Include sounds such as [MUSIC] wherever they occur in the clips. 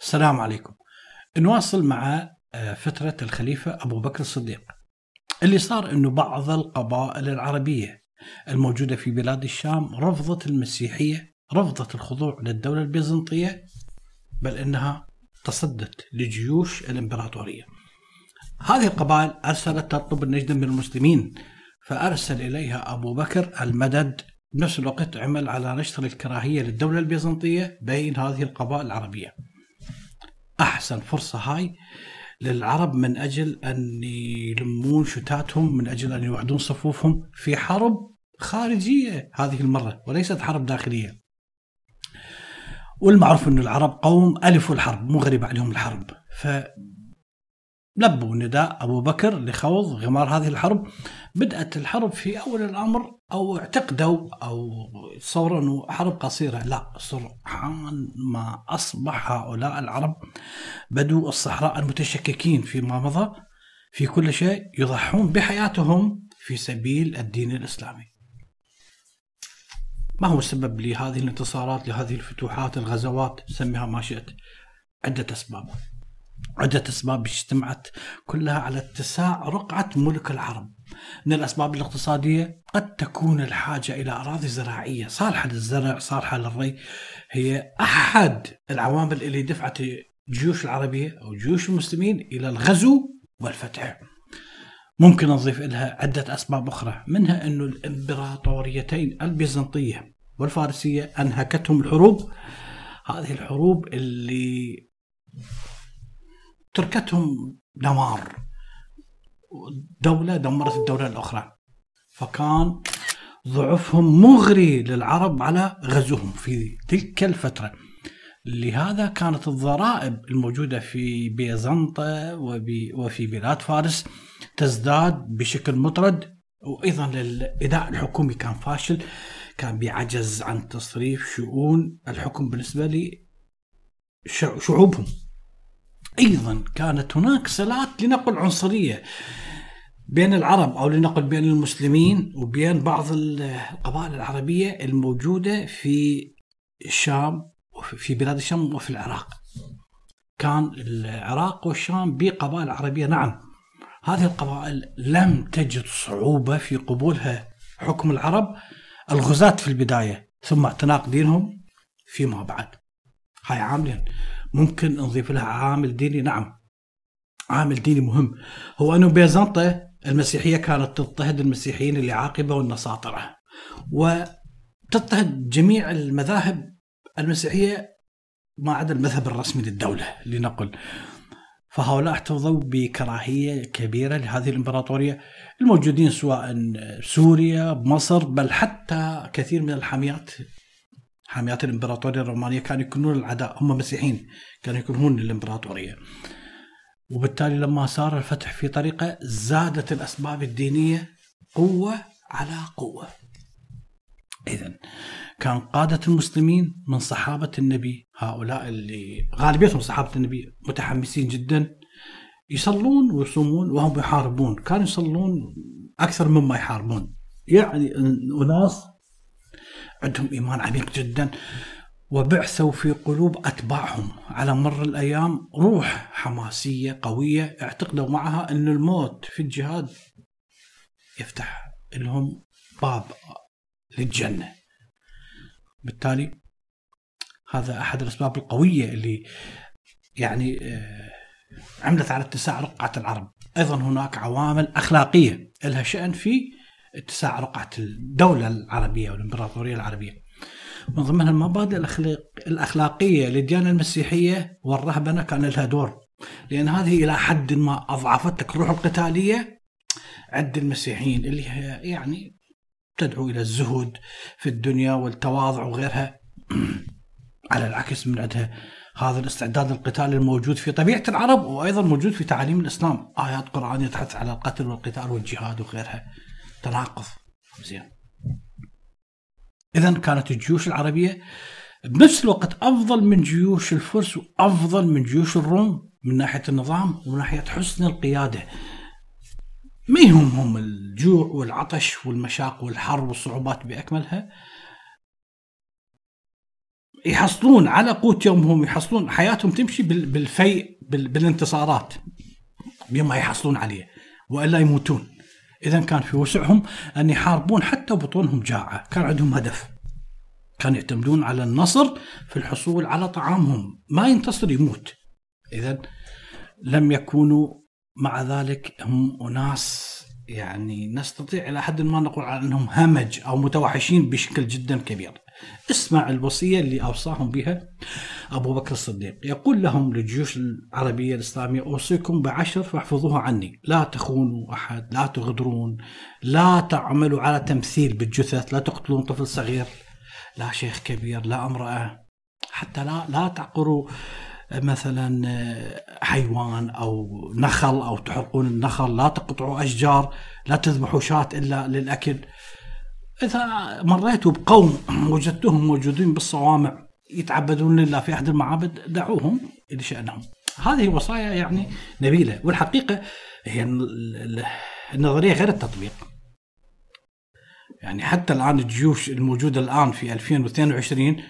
السلام عليكم. نواصل مع آه، فترة الخليفة أبو بكر الصديق. اللي صار أنه بعض القبائل العربية الموجودة في بلاد الشام رفضت المسيحية رفضت الخضوع للدولة البيزنطية بل أنها تصدت لجيوش الإمبراطورية. هذه القبائل أرسلت تطلب النجدة من المسلمين فأرسل إليها أبو بكر المدد بنفس الوقت عمل على نشر الكراهية للدولة البيزنطية بين هذه القبائل العربية. أحسن فرصة هاي للعرب من أجل أن يلمون شتاتهم من أجل أن يوحدون صفوفهم في حرب خارجية هذه المرة وليست حرب داخلية. والمعروف أن العرب قوم ألفوا الحرب مو غريب عليهم الحرب. ف لبوا نداء أبو بكر لخوض غمار هذه الحرب. بدأت الحرب في أول الأمر أو اعتقدوا أو تصوروا أنه حرب قصيرة. لا سرعان ما أصبح هؤلاء العرب بدوا الصحراء المتشككين فيما مضى في كل شيء يضحون بحياتهم في سبيل الدين الإسلامي. ما هو السبب لهذه الانتصارات لهذه الفتوحات الغزوات؟ سميها ما شئت عدة أسباب. عدة أسباب اجتمعت كلها على اتساع رقعة ملك العرب. من الأسباب الاقتصادية قد تكون الحاجة إلى أراضي زراعية. صالحة للزرع صالحة للري. هي أحد العوامل اللي دفعت الجيوش العربية أو جيوش المسلمين إلى الغزو والفتح. ممكن نضيف لها عدة أسباب أخرى منها أن الإمبراطوريتين البيزنطية والفارسية أنهكتهم الحروب. هذه الحروب اللي تركتهم دمار دولة دمرت الدولة الأخرى. فكان ضعفهم مغري للعرب على غزوهم في تلك الفترة. لهذا كانت الضرائب الموجودة في بيزنطة وفي بلاد فارس تزداد بشكل مطرد. وأيضا الإداء الحكومي كان فاشل. كان بيعجز عن تصريف شؤون الحكم بالنسبة لشعوبهم. أيضا كانت هناك صلات لنقل عنصرية بين العرب أو لنقل بين المسلمين وبين بعض القبائل العربية الموجودة في الشام وفي بلاد الشام وفي العراق. كان العراق والشام بقبائل عربية نعم. هذه القبائل لم تجد صعوبة في قبولها حكم العرب الغزاة في البداية ثم اعتناق دينهم فيما بعد. هاي عاملين ممكن نضيف لها عامل ديني. نعم عامل ديني مهم. هو أنه بيزنطة المسيحية كانت تضطهد المسيحيين اللي عاقبة والنساطرة وتضطهد جميع المذاهب المسيحية ما عدا المذهب الرسمي للدولة لنقل فهؤلاء احتفظوا بكراهية كبيرة لهذه الإمبراطورية الموجودين سواء سوريا مصر بل حتى كثير من الحاميات حاميات الإمبراطورية الرومانية كانوا يكونون العداء هم مسيحيين كانوا يكونون الإمبراطورية. وبالتالي لما صار الفتح في طريقة زادت الأسباب الدينية قوة على قوة. اذا كان قادة المسلمين من صحابة النبي هؤلاء اللي غالبيتهم صحابة النبي متحمسين جدا يصلون ويصومون وهم يحاربون. كانوا يصلون أكثر مما يحاربون. يعني أناس عندهم إيمان عميق جدا. وبعثوا في قلوب أتباعهم. على مر الأيام روح حماسية قوية اعتقدوا معها أن الموت في الجهاد يفتح لهم باب للجنة. بالتالي هذا أحد الأسباب القوية اللي يعني آه، عملت على اتساع رقعة العرب. أيضا هناك عوامل أخلاقية لها شأن في اتساع رقعة الدولة العربية والإمبراطورية العربية. من ضمنها المبادئ الأخلاقية للديانة المسيحية والرهبنة كان لها دور. لأن هذه إلى حد ما أضعفت الروح القتالية عند المسيحيين اللي هي يعني تدعو إلى الزهد في الدنيا والتواضع وغيرها. [CLEARS THROAT] على العكس من عندها هذا الاستعداد القتالي الموجود في طبيعة العرب وأيضا موجود في تعاليم الإسلام. آيات قرآنية تحث على القتل والقتال والجهاد وغيرها. تناقض. زين. اذا كانت الجيوش العربية بنفس الوقت أفضل من جيوش الفرس وأفضل من جيوش الروم من ناحية النظام ومن ناحية حسن القيادة. ما يهمهم الجوع والعطش والمشاق والحر والصعوبات بأكملها؟ يحصلون على قوت يومهم يحصلون حياتهم تمشي بال- بالفيء بال- بالانتصارات. بما يحصلون عليه وإلا يموتون. إذا كان في وسعهم أن يحاربون حتى بطونهم جاعة. كان عندهم هدف. كانوا يعتمدون على النصر في الحصول على طعامهم. ما ينتصر يموت. إذا لم يكونوا مع ذلك هم أناس يعني نستطيع إلى حد ما نقول على أنهم همج أو متوحشين بشكل جدا كبير. اسمع الوصية اللي أوصاهم بها أبو بكر الصديق، يقول لهم للجيوش العربية الإسلامية أوصيكم بعشر فاحفظوها عني، لا تخونوا أحد، لا تغدرون، لا تعملوا على تمثيل بالجثث، لا تقتلون طفل صغير، لا شيخ كبير، لا امرأة، حتى لا لا تعقروا مثلا حيوان أو نخل أو تحرقون النخل، لا تقطعوا أشجار، لا تذبحوا شاة إلا للأكل. إذا مريتوا بقوم وجدتهم موجودين بالصوامع يتعبدون لله في أحد المعابد دعوهم لشانهم. هذه وصايا يعني نبيلة والحقيقة هي النظرية غير التطبيق. يعني حتى الآن الجيوش الموجودة الآن في 2022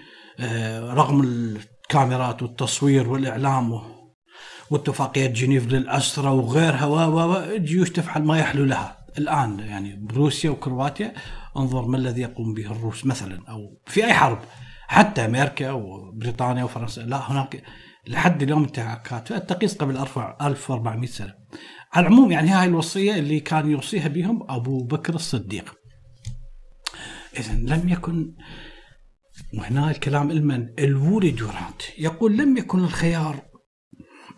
رغم الكاميرات والتصوير والإعلام واتفاقيه جنيف للاسرى وغيرها و الجيوش تفعل ما يحلو لها الآن يعني بروسيا وكرواتيا انظر ما الذي يقوم به الروس مثلا أو في أي حرب حتى أمريكا وبريطانيا وفرنسا لا هناك لحد اليوم انتهاكات التقيس قبل 1400 سنة. على العموم يعني هاي الوصية اللي كان يوصيها بهم أبو بكر الصديق. اذا لم يكن وهنا الكلام المن الولي دورانت يقول لم يكن الخيار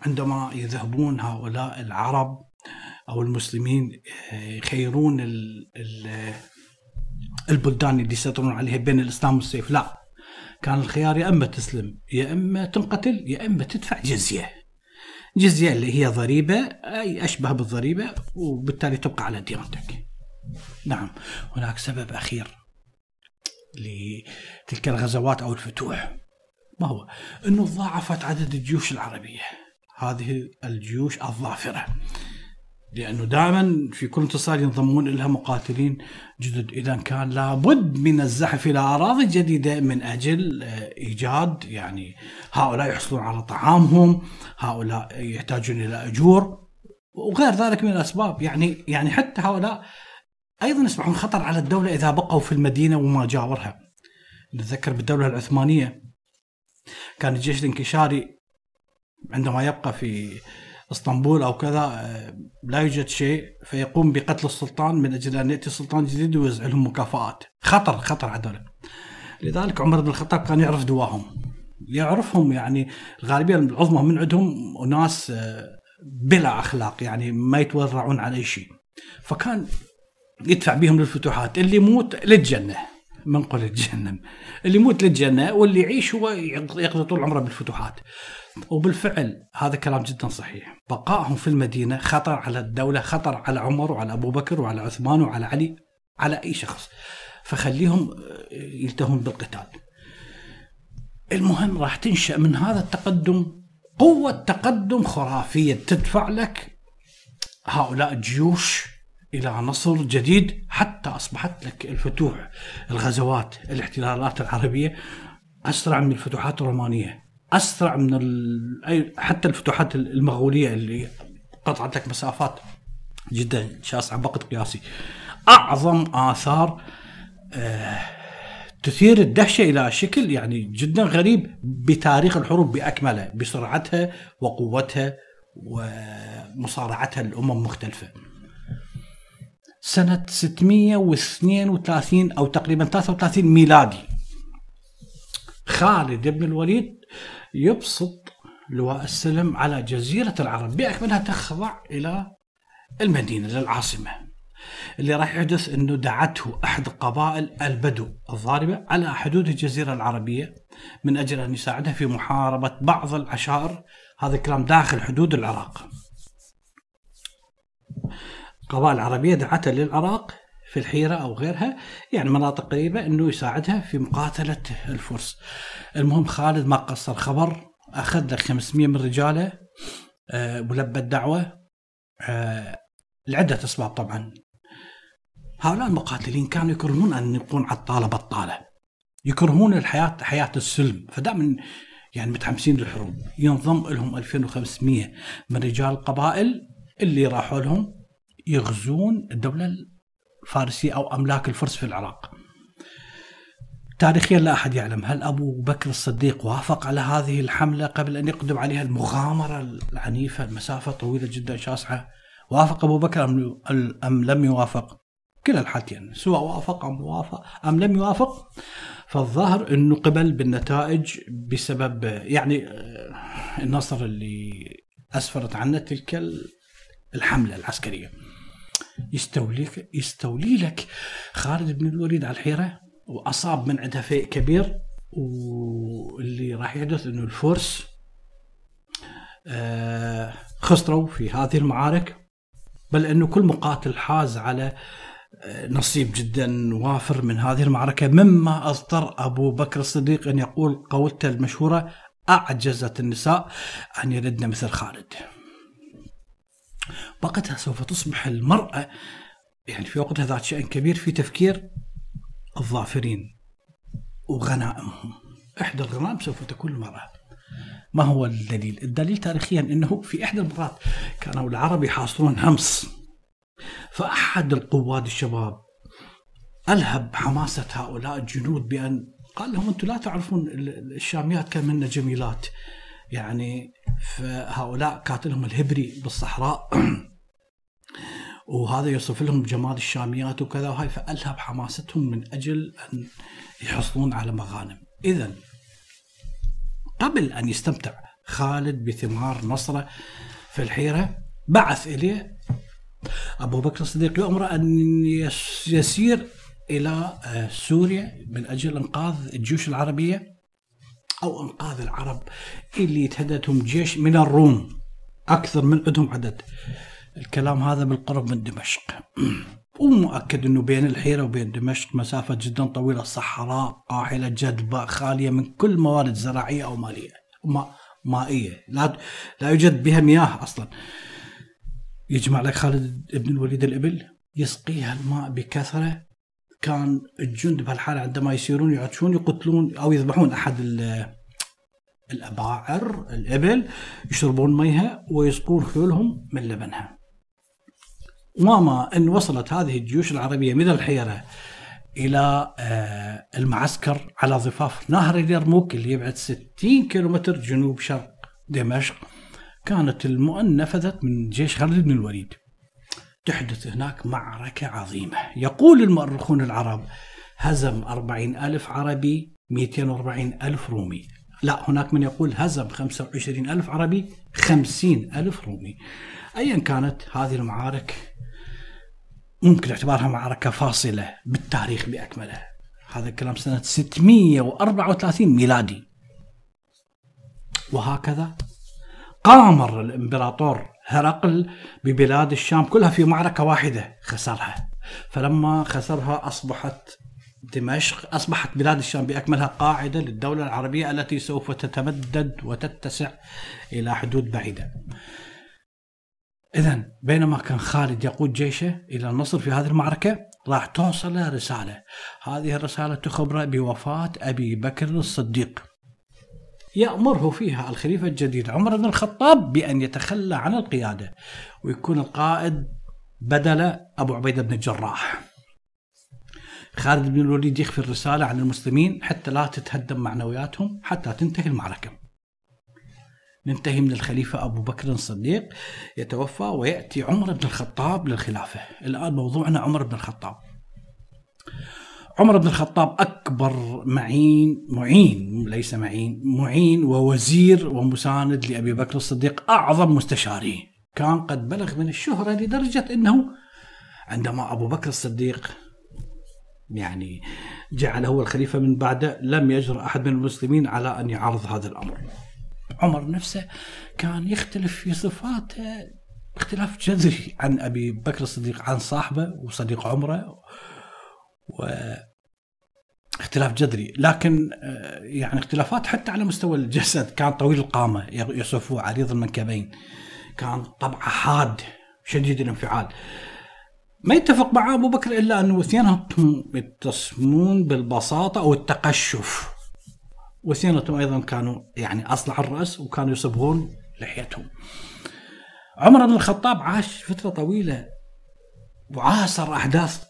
عندما يذهبون هؤلاء العرب أو المسلمين يخيرون البلدان اللي يسيطرون عليها بين الإسلام والسيف. لا كان الخيار يا إما تسلم يا إما تنقتل يا إما تدفع جزية. جزية اللي هي ضريبة أي أشبه بالضريبة وبالتالي تبقى على ديانتك. نعم هناك سبب أخير لتلك الغزوات أو الفتوح ما هو؟ إنه ضاعفت عدد الجيوش العربية. هذه الجيوش الظافرة. لأنه دائما في كل انتصار ينضمون لها مقاتلين جدد إذا كان لابد من الزحف إلى أراضي جديدة من أجل إيجاد يعني هؤلاء يحصلون على طعامهم، هؤلاء يحتاجون إلى أجور وغير ذلك من الأسباب يعني يعني حتى هؤلاء أيضا يصبحون خطر على الدولة إذا بقوا في المدينة وما جاورها. نتذكر بالدولة العثمانية كان الجيش الانكشاري عندما يبقى في إسطنبول أو كذا لا يوجد شيء فيقوم بقتل السلطان من أجل أن يأتي سلطان جديد ويوزع لهم مكافآت، خطر خطر على الدولة. لذلك عمر بن الخطاب كان يعرف دواهم. يعرفهم يعني الغالبيه العظمى من عندهم ناس بلا أخلاق يعني ما يتورعون عن أي شيء. فكان يدفع بهم للفتوحات، اللي يموت للجنة. منقل الجهنم اللي يموت للجنة واللي يعيش هو يقضي طول عمره بالفتوحات. وبالفعل هذا كلام جدا صحيح. بقائهم في المدينة خطر على الدولة خطر على عمر وعلى أبو بكر وعلى عثمان وعلى علي على أي شخص. فخليهم يلتهون بالقتال. المهم راح تنشأ من هذا التقدم قوة تقدم خرافية تدفع لك هؤلاء الجيوش إلى نصر جديد حتى أصبحت لك الفتوح الغزوات الاحتلالات العربية أسرع من الفتوحات الرومانية أسرع من حتى الفتوحات المغولية اللي قطعت لك مسافات جدا شاسعه بقت قياسي أعظم آثار آه تثير الدهشة إلى شكل يعني جدا غريب بتاريخ الحروب بأكمله بسرعتها وقوتها ومصارعتها لأمم مختلفة. سنة 632 أو تقريبا 33 ميلادي. خالد بن الوليد يبسط لواء السلم على جزيرة العرب بأكملها تخضع إلى المدينة للعاصمة اللي راح يحدث أنه دعته أحد قبائل البدو الضاربة على حدود الجزيرة العربية من أجل أن يساعدها في محاربة بعض العشائر هذا الكلام داخل حدود العراق. قبائل عربية دعته للعراق في الحيرة أو غيرها يعني مناطق قريبة أنه يساعدها في مقاتلة الفرس. المهم خالد ما قصر خبر أخذ لك 500 من رجاله ولبى الدعوة أه لعدة أسباب طبعا. هؤلاء المقاتلين كانوا يكرهون أن يبقون عطالة بطالة يكرهون الحياة حياة السلم. فدائما يعني متحمسين للحروب. ينضم لهم 2500 من رجال القبائل اللي راحوا لهم. يغزون الدولة الفارسية أو أملاك الفرس في العراق. تاريخيا لا أحد يعلم هل أبو بكر الصديق وافق على هذه الحملة قبل أن يقدم عليها المغامرة العنيفة المسافة طويلة جدا شاسعة وافق أبو بكر أم لم يوافق؟ كلا الحالتين سواء وافق أم وافق أم لم يوافق فالظاهر إنه قبل بالنتائج بسبب يعني آه، النصر اللي أسفرت عنه تلك الحملة العسكرية. يستولي يستولي لك. خالد بن الوليد على الحيرة وأصاب من عندها فيء كبير واللي راح يحدث إنه الفرس آه، خسروا في هذه المعارك. بل إنه كل مقاتل حاز على آه، نصيب جدا وافر من هذه المعركة. مما اضطر أبو بكر الصديق أن يقول قولته المشهورة أعجزت النساء أن يردن مثل خالد. وقتها سوف تصبح المرأة يعني في وقتها ذات شأن كبير في تفكير الظافرين وغنائمهم. إحدى الغنائم سوف تكون المرأة. ما هو الدليل؟ الدليل تاريخيا أنه في إحدى المرات كانوا العرب يحاصرون همس فأحد القواد الشباب ألهب حماسة هؤلاء الجنود بأن قال لهم أنتم لا تعرفون الشاميات كان منا جميلات. يعني فهؤلاء كاتلهم الهبري بالصحراء. [CLEARS THROAT] وهذا يوصف لهم جمال الشاميات وكذا وهاي فألهب حماستهم من أجل أن يحصلون على مغانم. إذا قبل أن يستمتع خالد بثمار نصره في الحيرة بعث إليه أبو بكر الصديق يؤمر أن يسير إلى آه، سوريا من أجل إنقاذ الجيوش العربية. أو إنقاذ العرب اللي يتهددهم جيش من الروم. أكثر من عندهم عدد. الكلام هذا بالقرب من دمشق. [CLEARS THROAT] ومؤكد إنه بين الحيرة وبين دمشق مسافة جدا طويلة. صحراء قاحلة جدبة خالية من كل موارد زراعية أو مالية. ما مائية. لا لا يوجد بها مياه أصلا. يجمع لك خالد بن الوليد الإبل يسقيها الماء بكثرة. كان الجند بهالحالة عندما يسيرون يعطشون يقتلون أو يذبحون أحد الأباعر الإبل يشربون ميها ويسقون خيولهم من لبنها. وما إن وصلت هذه الجيوش العربية من الحيرة إلى آه، المعسكر على ضفاف نهر اليرموك اللي يبعد 60 كيلومتر جنوب شرق دمشق كانت المؤن نفذت من جيش خالد بن الوليد. تحدث هناك معركة عظيمة. يقول المؤرخون العرب هزم أربعين ألف عربي 240 ألف رومي. لا هناك من يقول هزم 25 ألف عربي 50 ألف رومي. أيا كانت هذه المعارك ممكن اعتبارها معركة فاصلة بالتاريخ بأكمله. هذا الكلام سنة 634 ميلادي. وهكذا قامر الإمبراطور هرقل ببلاد الشام كلها في معركة واحدة خسرها. فلما خسرها أصبحت دمشق أصبحت بلاد الشام بأكملها قاعدة للدولة العربية التي سوف تتمدد وتتسع إلى حدود بعيدة. إذا بينما كان خالد يقود جيشه إلى النصر في هذه المعركة راح توصل رسالة. هذه الرسالة تخبر بوفاة أبي بكر الصديق. يأمره فيها الخليفة الجديد عمر بن الخطاب بأن يتخلى عن القيادة ويكون القائد بدل أبو عبيدة بن الجراح. خالد بن الوليد يخفي الرسالة عن المسلمين حتى لا تتهدم معنوياتهم حتى تنتهي المعركة. ننتهي من الخليفة أبو بكر الصديق يتوفى ويأتي عمر بن الخطاب للخلافة. الآن موضوعنا عمر بن الخطاب. عمر بن الخطاب أكبر معين معين ليس معين معين ووزير ومساند لأبي بكر الصديق أعظم مستشاريه كان قد بلغ من الشهرة لدرجة أنه عندما أبو بكر الصديق يعني جعل هو الخليفة من بعده لم يجر أحد من المسلمين على أن يعارض هذا الأمر. عمر نفسه كان يختلف في صفاته اختلاف جذري عن أبي بكر الصديق عن صاحبه وصديق عمره و اختلاف جذري. لكن آه، يعني اختلافات حتى على مستوى الجسد. كان طويل القامة يصفه عريض المنكبين. كان طبعه حاد شديد الانفعال. ما يتفق مع أبو بكر إلا انه اثنينهم يتصمون بالبساطة أو التقشف. واثنينهم أيضا كانوا يعني أصلع الرأس وكانوا يصبغون لحيتهم. عمر بن الخطاب عاش فترة طويلة وعاصر أحداث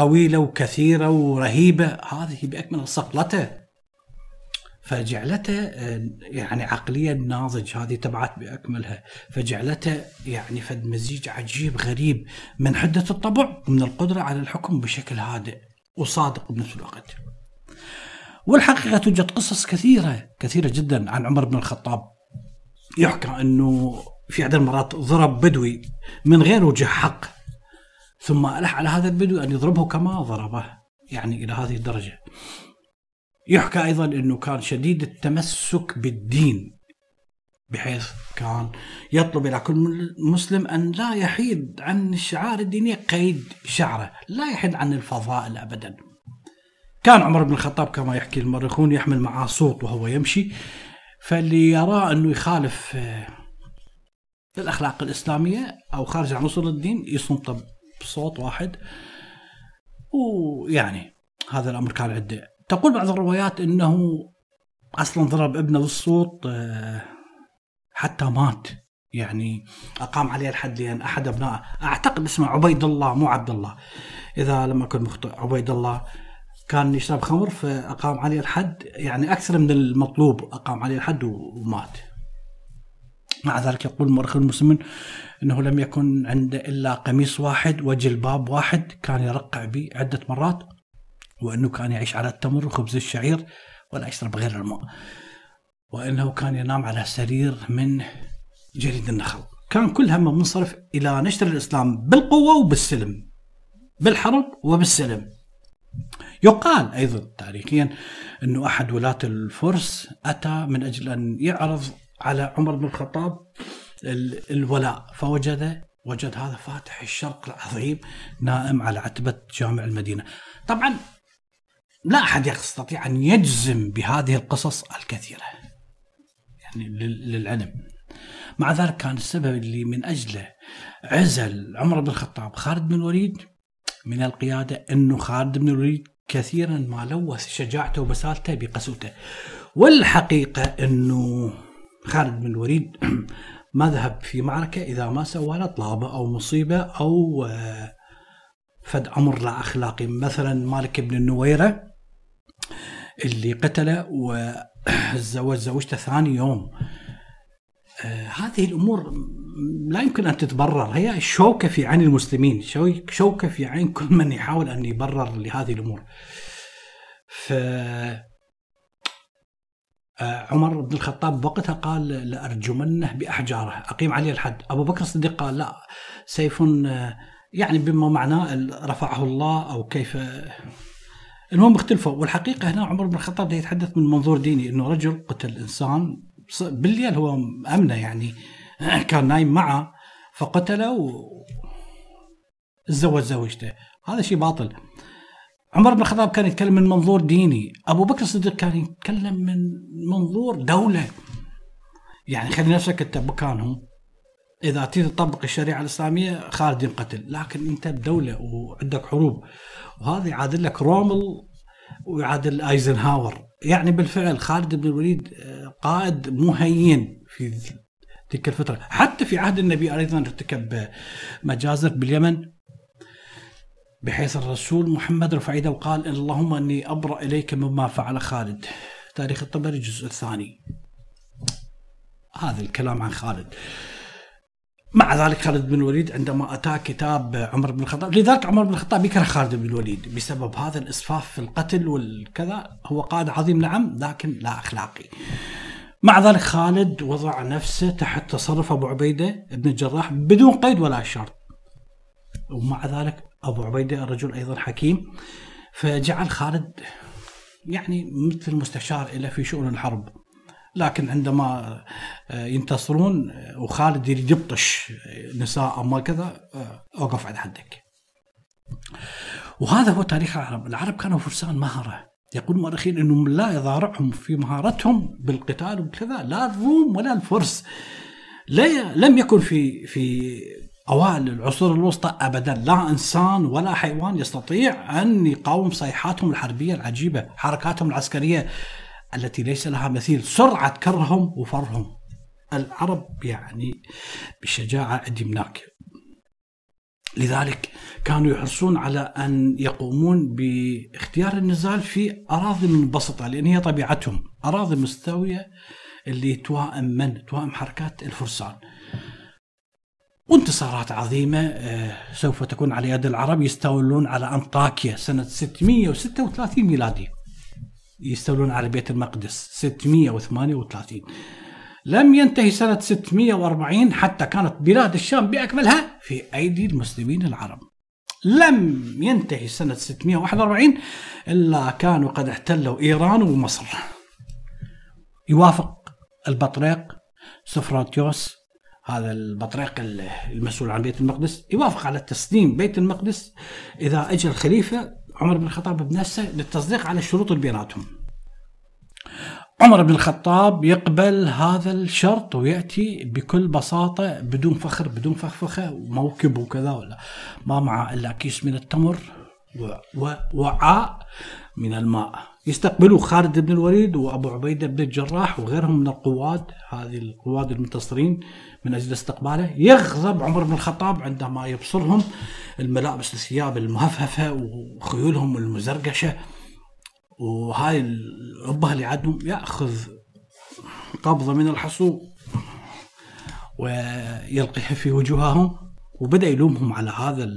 طويلة وكثيرة ورهيبة. هذه باكمل صقلته. فجعلته يعني عقليا ناضج. هذه تبعت باكملها فجعلته يعني فد مزيج عجيب غريب من حدة الطبع ومن القدرة على الحكم بشكل هادئ وصادق بنفس الوقت. والحقيقة توجد قصص كثيرة كثيرة جدا عن عمر بن الخطاب. يحكى أنه في عدة مرات ضرب بدوي من غير وجه حق. ثم ألح على هذا البدوي أن يضربه كما ضربه يعني إلى هذه الدرجة. يحكى أيضا أنه كان شديد التمسك بالدين بحيث كان يطلب إلى كل مسلم أن لا يحيد عن الشعار الدينية قيد شعره لا يحيد عن الفضائل أبدا. كان عمر بن الخطاب كما يحكي المؤرخون يحمل معه صوت وهو يمشي. فاللي يراه أنه يخالف آه، الأخلاق الإسلامية أو خارج عن أصول الدين يصمت بصوت واحد. ويعني هذا الأمر كان عنده تقول بعض الروايات أنه أصلا ضرب ابنه بالصوت آه، حتى مات. يعني أقام عليه الحد لأن أحد أبنائه أعتقد اسمه عبيد الله مو عبد الله. إذا لم أكن مخطئ عبيد الله كان يشرب خمر فأقام عليه الحد. يعني أكثر من المطلوب أقام عليه الحد ومات. مع ذلك يقول المؤرخ المسلمين إنه لم يكن عنده إلا قميص واحد وجلباب واحد كان يرقع به عده مرات وإنه كان يعيش على التمر وخبز الشعير ولا يشرب غير الماء. وإنه كان ينام على سرير من جليد النخل. كان كل همه منصرف إلى نشر الإسلام بالقوة وبالسلم. بالحرب وبالسلم. يقال أيضا تاريخيا إنه أحد ولاة الفرس أتى من أجل أن يعرض على عمر بن الخطاب الولاء فوجد وجد هذا فاتح الشرق العظيم نائم على عتبة جامع المدينة. طبعا لا أحد يستطيع أن يجزم بهذه القصص الكثيرة يعني للعلم. مع ذلك كان السبب اللي من أجله عزل عمر بن الخطاب خالد بن الوليد من القيادة أنه خالد بن الوليد كثيرا ما لوث شجاعته وبسالته بقسوته. والحقيقة أنه خالد بن الوليد [CLEARS THROAT] ما ذهب في معركة إذا ما سوى له طلابة أو مصيبة أو آه، فد أمر لا أخلاقي. مثلا مالك بن النويرة اللي قتله [CLEARS THROAT] وتزوج زوجته ثاني يوم. آه، هذه الأمور لا يمكن أن تتبرر. هي شوكة في عين المسلمين شوكة في عين كل من يحاول أن يبرر لهذه الأمور. ف عمر بن الخطاب وقتها قال لأرجمنه بأحجاره. أقيم عليه الحد. أبو بكر الصديق قال لا سيف آه، يعني بما معناه رفعه الله أو كيف المهم اختلفوا. والحقيقة هنا عمر بن الخطاب يتحدث من منظور ديني أنه رجل قتل إنسان بالليل هو أمنه يعني كان نايم معه فقتله و تزوج زوجته. هذا شيء باطل. عمر بن الخطاب كان يتكلم من منظور ديني. أبو بكر الصديق كان يتكلم من منظور دولة. يعني خلي نفسك أنت مكانهم إذا تريد تطبق الشريعة الإسلامية خالد ينقتل لكن أنت بدولة وعندك حروب. وهذا يعادل لك رومل ويعادل أيزنهاور. يعني بالفعل خالد بن الوليد آه، قائد مهين في تلك الفترة. حتى في عهد النبي أيضا ارتكب مجازر باليمن. بحيث الرسول محمد رفع يده وقال اللهم إني أبرأ إليك مما فعل خالد. تاريخ الطبري الجزء الثاني. هذا الكلام عن خالد. مع ذلك خالد بن الوليد عندما اتاه كتاب عمر بن الخطاب لذلك عمر بن الخطاب يكره خالد بن الوليد بسبب هذا الاسفاف في القتل والكذا. هو قائد عظيم نعم لكن لا أخلاقي. مع ذلك خالد وضع نفسه تحت تصرف أبو عبيدة بن الجراح بدون قيد ولا شرط. ومع ذلك أبو عبيدة الرجل أيضا حكيم فجعل خالد يعني مثل مستشار له في شؤون الحرب لكن عندما آه، ينتصرون آه، وخالد يريد يبطش نساء أما كذا آه، أوقف عند حدك. وهذا هو تاريخ العرب. العرب كانوا فرسان مهرة يقول المؤرخين إنهم لا يضارعهم في مهارتهم بالقتال وكذا لا الروم ولا الفرس لا لم يكن في في أوائل العصور الوسطى ابدا لا إنسان ولا حيوان يستطيع أن يقاوم صيحاتهم الحربية العجيبة، حركاتهم العسكرية التي ليس لها مثيل، سرعة كرهم وفرهم. العرب يعني بشجاعة ادمناك. لذلك كانوا يحرصون على أن يقومون باختيار النزال في أراضي منبسطة لأن هي طبيعتهم، أراضي مستوية اللي توائم من؟ توائم حركات الفرسان. وانتصارات عظيمة آه، سوف تكون على يد العرب يستولون على أنطاكيا سنة 636 ميلادي. يستولون على بيت المقدس 638 لم ينتهي سنة 640 حتى كانت بلاد الشام بأكملها في أيدي المسلمين العرب. لم ينتهي سنة 641 إلا كانوا قد احتلوا إيران ومصر. يوافق البطريق سفراتيوس هذا البطريق المسؤول عن بيت المقدس يوافق على تسليم بيت المقدس إذا اجى الخليفة عمر بن الخطاب بنفسه للتصديق على الشروط اللي بيناتهم. عمر بن الخطاب يقبل هذا الشرط ويأتي بكل بساطة بدون فخر بدون فخفخة وموكب وكذا ولا ما معه إلا كيس من التمر ووعاء من الماء يستقبلوا خالد بن الوليد وأبو عبيدة بن الجراح وغيرهم من القواد هذه القواد المنتصرين من أجل استقباله. يغضب عمر بن الخطاب عندما يبصرهم الملابس الثياب المهفهفة وخيولهم المزرقشة. وهاي الابه اللي عندهم يأخذ قبضة من الحصو ويلقيها في وجوههم وبدأ يلومهم على هذا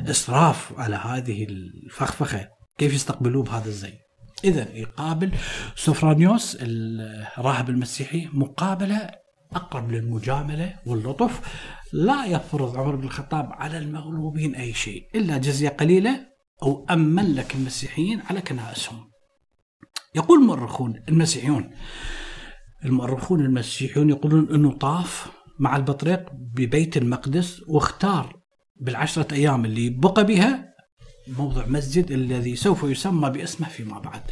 الاسراف على هذه الفخفخة. كيف يستقبلوه بهذا الزي اذا يقابل سوفرانيوس الراهب المسيحي مقابلة أقرب للمجاملة واللطف لا يفرض عمر بن الخطاب على المغلوبين أي شيء إلا جزية قليلة أو أمن لك المسيحيين على كنائسهم. يقول المؤرخون المسيحيون المؤرخون المسيحيون يقولون إنه طاف مع البطريق ببيت المقدس واختار بالعشرة أيام اللي بقى بها موضع مسجد الذي سوف يسمى باسمه فيما بعد.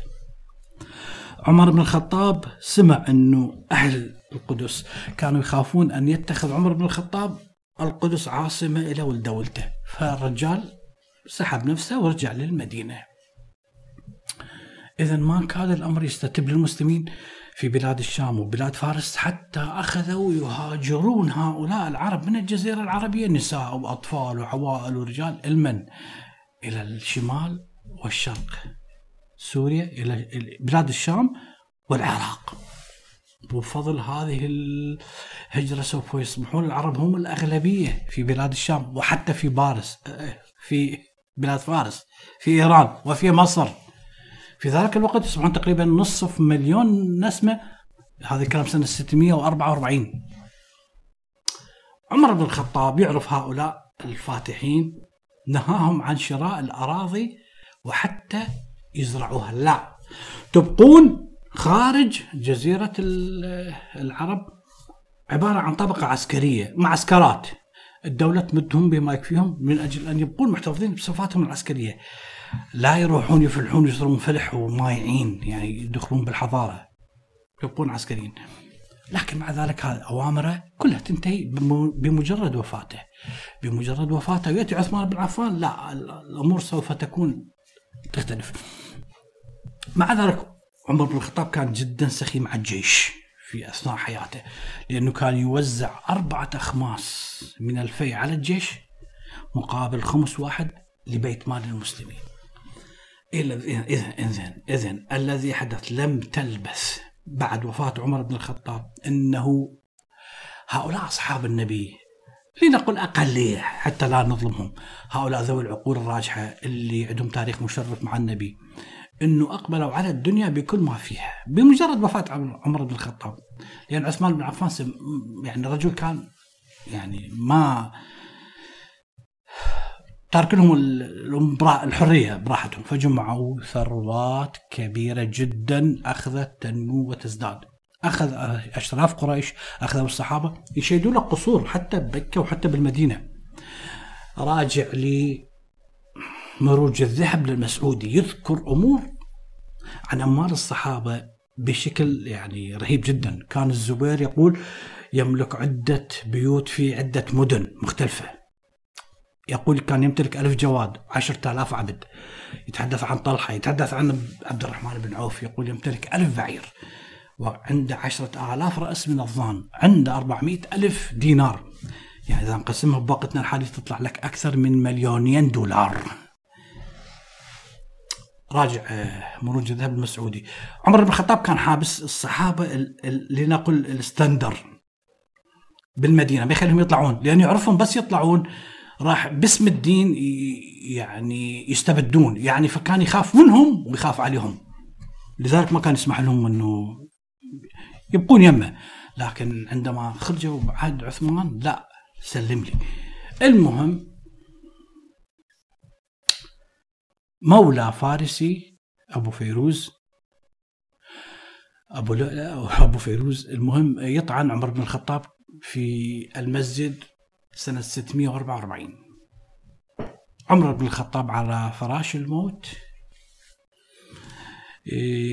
عمر بن الخطاب سمع أنه أهل القدس كانوا يخافون أن يتخذ عمر بن الخطاب القدس عاصمة إلى ولدولته. فالرجال سحب نفسه ورجع للمدينة. إذا ما كان الأمر يستتب للمسلمين في بلاد الشام وبلاد فارس حتى أخذوا يهاجرون هؤلاء العرب من الجزيرة العربية نساء وأطفال وعوائل ورجال المن. إلى الشمال والشرق. سوريا إلى بلاد الشام والعراق. بفضل هذه الهجرة سوف يصبحون العرب هم الأغلبية في بلاد الشام وحتى في بارس في بلاد فارس في إيران وفي مصر. في ذلك الوقت يصبحون تقريبا نصف مليون نسمة. هذا الكلام سنة 644 عمر بن الخطاب يعرف هؤلاء الفاتحين. نهاهم عن شراء الأراضي وحتى يزرعوها. لا تبقون خارج جزيرة العرب عبارة عن طبقة عسكرية معسكرات الدولة تمدهم بما يكفيهم من أجل أن يبقون محتفظين بصفاتهم العسكرية. لا يروحون يفلحون يشترون فلح ومايعين يعني يدخلون بالحضارة. يبقون عسكريين. لكن مع ذلك هذه أوامره كلها تنتهي بمجرد وفاته. بمجرد وفاته. يأتي عثمان بن عفان لا الأمور سوف تكون تختلف. مع ذلك عمر بن الخطاب كان جدا سخي مع الجيش في أثناء حياته لأنه كان يوزع أربعة أخماس من الفي على الجيش مقابل خمس واحد لبيت مال المسلمين. اذا اذا اذا الذي حدث لم تلبث بعد وفاة عمر بن الخطاب إنه هؤلاء أصحاب النبي لنقل اقليه حتى لا نظلمهم، هؤلاء ذوي العقول الراجحة اللي عندهم تاريخ مشرف مع النبي. إنه أقبلوا على الدنيا بكل ما فيها بمجرد وفاة عمر بن الخطاب. لأن عثمان بن عفان يعني رجل كان يعني ما ترك لهم الحرية براحتهم. فجمعوا ثروات كبيرة جدا أخذت تنمو وتزداد. أخذ أشراف قريش أخذوا الصحابة يشيدون لك قصور حتى بمكه وحتى بالمدينة. راجع لي مروج الذهب للمسعودي. يذكر أمور عن أموال الصحابة بشكل يعني رهيب جدا، كان الزبير يقول يملك عدة بيوت في عدة مدن مختلفة. يقول كان يمتلك ألف جواد عشرة آلاف عبد. يتحدث عن طلحة يتحدث عن عبد الرحمن بن عوف يقول يمتلك ألف بعير. وعنده عشرة آلاف رأس من الظان عنده أربعمائة ألف دينار. يعني إذا نقسمها بوقتنا الحالي تطلع لك أكثر من مليونين دولار. راجع آه، مروج الذهب المسعودي. عمر بن الخطاب كان حابس الصحابة لنقل الستندر بالمدينة ما يخليهم يطلعون لأن يعرفون بس يطلعون راح باسم الدين يعني يستبدون. يعني فكان يخاف منهم ويخاف عليهم. لذلك ما كان يسمح لهم إنه يبقون يمه. لكن عندما خرجوا بعهد عثمان لا سلم لي. المهم مولى فارسي أبو فيروز أبو لؤلؤ أبو فيروز. المهم يطعن عمر بن الخطاب في المسجد سنة 644 عمر بن الخطاب على فراش الموت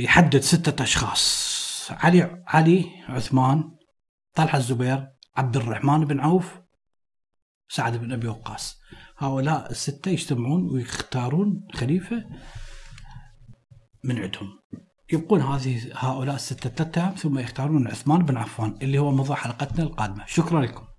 يحدد ستة أشخاص. علي علي عثمان طلحة الزبير عبد الرحمن بن عوف سعد بن أبي وقاص. هؤلاء الستة يجتمعون ويختارون خليفة من عندهم. يبقون هذه هؤلاء الستة ثلاثة ثم يختارون عثمان بن عفان اللي هو موضوع حلقتنا القادمة. شكرا لكم.